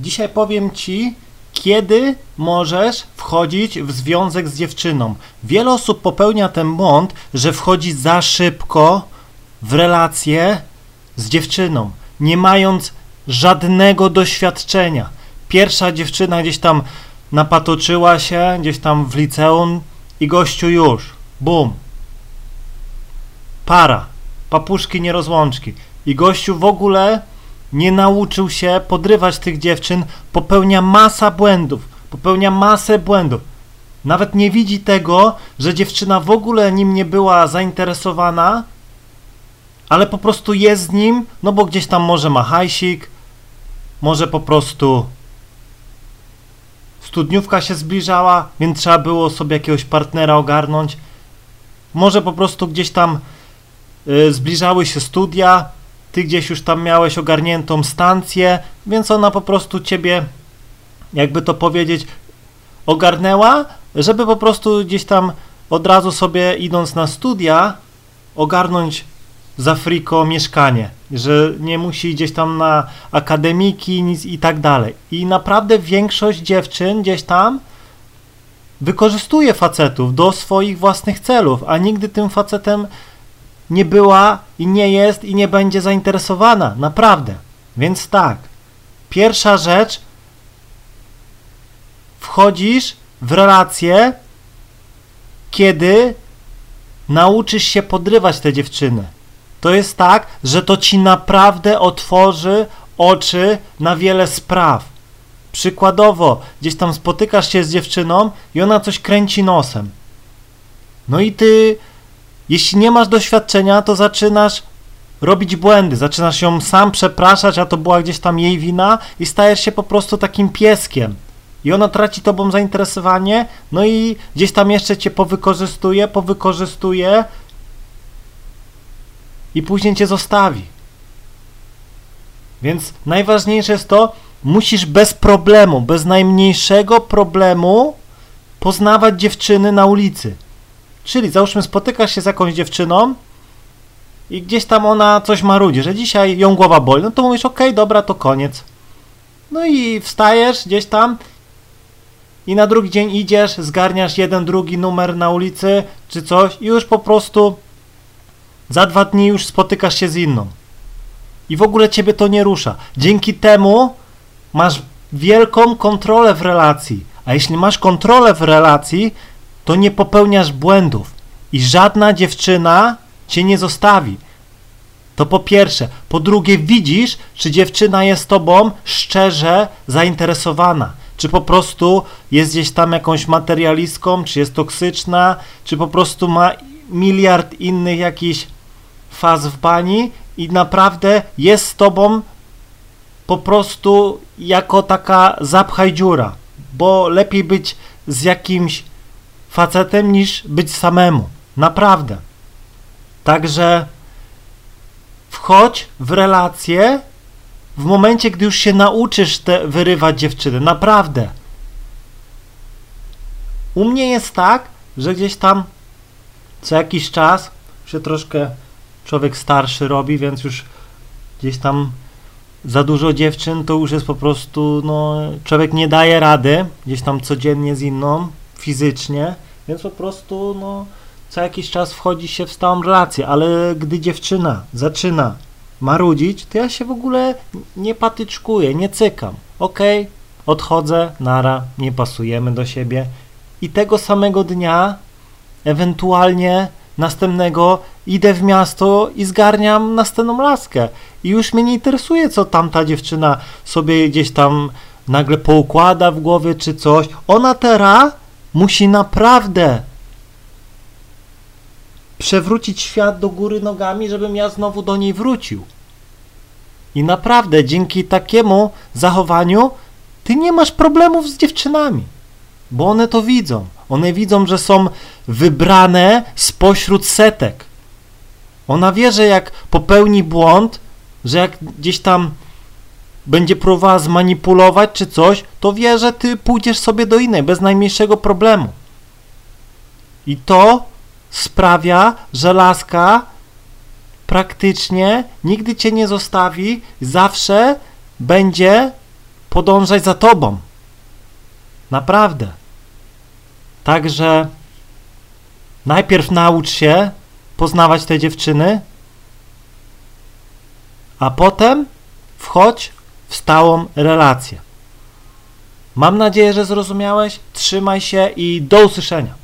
Dzisiaj powiem Ci, kiedy możesz wchodzić w związek z dziewczyną. Wiele osób popełnia ten błąd, że wchodzi za szybko w relację z dziewczyną, nie mając żadnego doświadczenia. Pierwsza dziewczyna gdzieś tam napatoczyła się, gdzieś tam w liceum i gościu już, bum. Para, papuszki nierozłączki. I gościu w ogóle nie nauczył się podrywać tych dziewczyn, popełnia masa błędów, popełnia masę błędów. Nawet nie widzi tego, że dziewczyna w ogóle nim nie była zainteresowana, ale po prostu jest z nim, no bo gdzieś tam może ma hajsik, może po prostu studniówka się zbliżała, więc trzeba było sobie jakiegoś partnera ogarnąć. Może po prostu gdzieś tam y, zbliżały się studia, ty gdzieś już tam miałeś ogarniętą stancję, więc ona po prostu ciebie, jakby to powiedzieć, ogarnęła, żeby po prostu gdzieś tam od razu sobie idąc na studia ogarnąć za friko mieszkanie, że nie musi gdzieś tam na akademiki nic i tak dalej. I naprawdę większość dziewczyn gdzieś tam wykorzystuje facetów do swoich własnych celów, a nigdy tym facetem nie była i nie jest i nie będzie zainteresowana, naprawdę. Więc tak, pierwsza rzecz, wchodzisz w relację, kiedy nauczysz się podrywać te dziewczyny. To jest tak, że to ci naprawdę otworzy oczy na wiele spraw. Przykładowo, gdzieś tam spotykasz się z dziewczyną i ona coś kręci nosem. No i ty jeśli nie masz doświadczenia, to zaczynasz robić błędy, zaczynasz ją sam przepraszać, a to była gdzieś tam jej wina i stajesz się po prostu takim pieskiem. I ona traci tobą zainteresowanie, no i gdzieś tam jeszcze cię powykorzystuje, powykorzystuje i później cię zostawi. Więc najważniejsze jest to, musisz bez problemu, bez najmniejszego problemu poznawać dziewczyny na ulicy. Czyli załóżmy spotykasz się z jakąś dziewczyną i gdzieś tam ona coś marudzi, że dzisiaj ją głowa boli, no to mówisz, okay, dobra, to koniec. No i wstajesz gdzieś tam i na drugi dzień idziesz, zgarniasz jeden, drugi numer na ulicy czy coś i już po prostu za dwa dni już spotykasz się z inną. I w ogóle ciebie to nie rusza. Dzięki temu masz wielką kontrolę w relacji. A jeśli masz kontrolę w relacji, to nie popełniasz błędów i żadna dziewczyna cię nie zostawi. To po pierwsze. Po drugie, widzisz, czy dziewczyna jest tobą szczerze zainteresowana. Czy po prostu jest gdzieś tam jakąś materialistką, czy jest toksyczna, czy po prostu ma miliard innych jakichś faz w bani i naprawdę jest z tobą po prostu jako taka zapchaj dziura. Bo lepiej być z jakimś facetem niż być samemu. Naprawdę. Także wchodź w relacje w momencie, gdy już się nauczysz te wyrywać dziewczyny. Naprawdę. U mnie jest tak, że gdzieś tam co jakiś czas się troszkę człowiek starszy robi, więc już gdzieś tam za dużo dziewczyn to już jest po prostu, no, człowiek nie daje rady gdzieś tam codziennie z inną, fizycznie, więc po prostu no, co jakiś czas wchodzi się w stałą relację, ale gdy dziewczyna zaczyna marudzić, to ja się w ogóle nie patyczkuję, nie cykam. Okej, okay, odchodzę, nara, nie pasujemy do siebie i tego samego dnia, ewentualnie następnego, idę w miasto i zgarniam następną laskę. I już mnie nie interesuje, co tamta dziewczyna sobie gdzieś tam nagle poukłada w głowie czy coś. Ona teraz musi naprawdę przewrócić świat do góry nogami, żebym ja znowu do niej wrócił. I naprawdę dzięki takiemu zachowaniu ty nie masz problemów z dziewczynami, bo one to widzą. One widzą, że są wybrane spośród setek. Ona wie, że jak popełni błąd, że jak gdzieś tam będzie próbowała zmanipulować czy coś, to wie, że ty pójdziesz sobie do innej bez najmniejszego problemu. I to sprawia, że laska praktycznie nigdy cię nie zostawi, zawsze będzie podążać za tobą. Naprawdę. Także najpierw naucz się poznawać te dziewczyny, a potem wchodź w stałą relację. Mam nadzieję, że zrozumiałeś. Trzymaj się i do usłyszenia.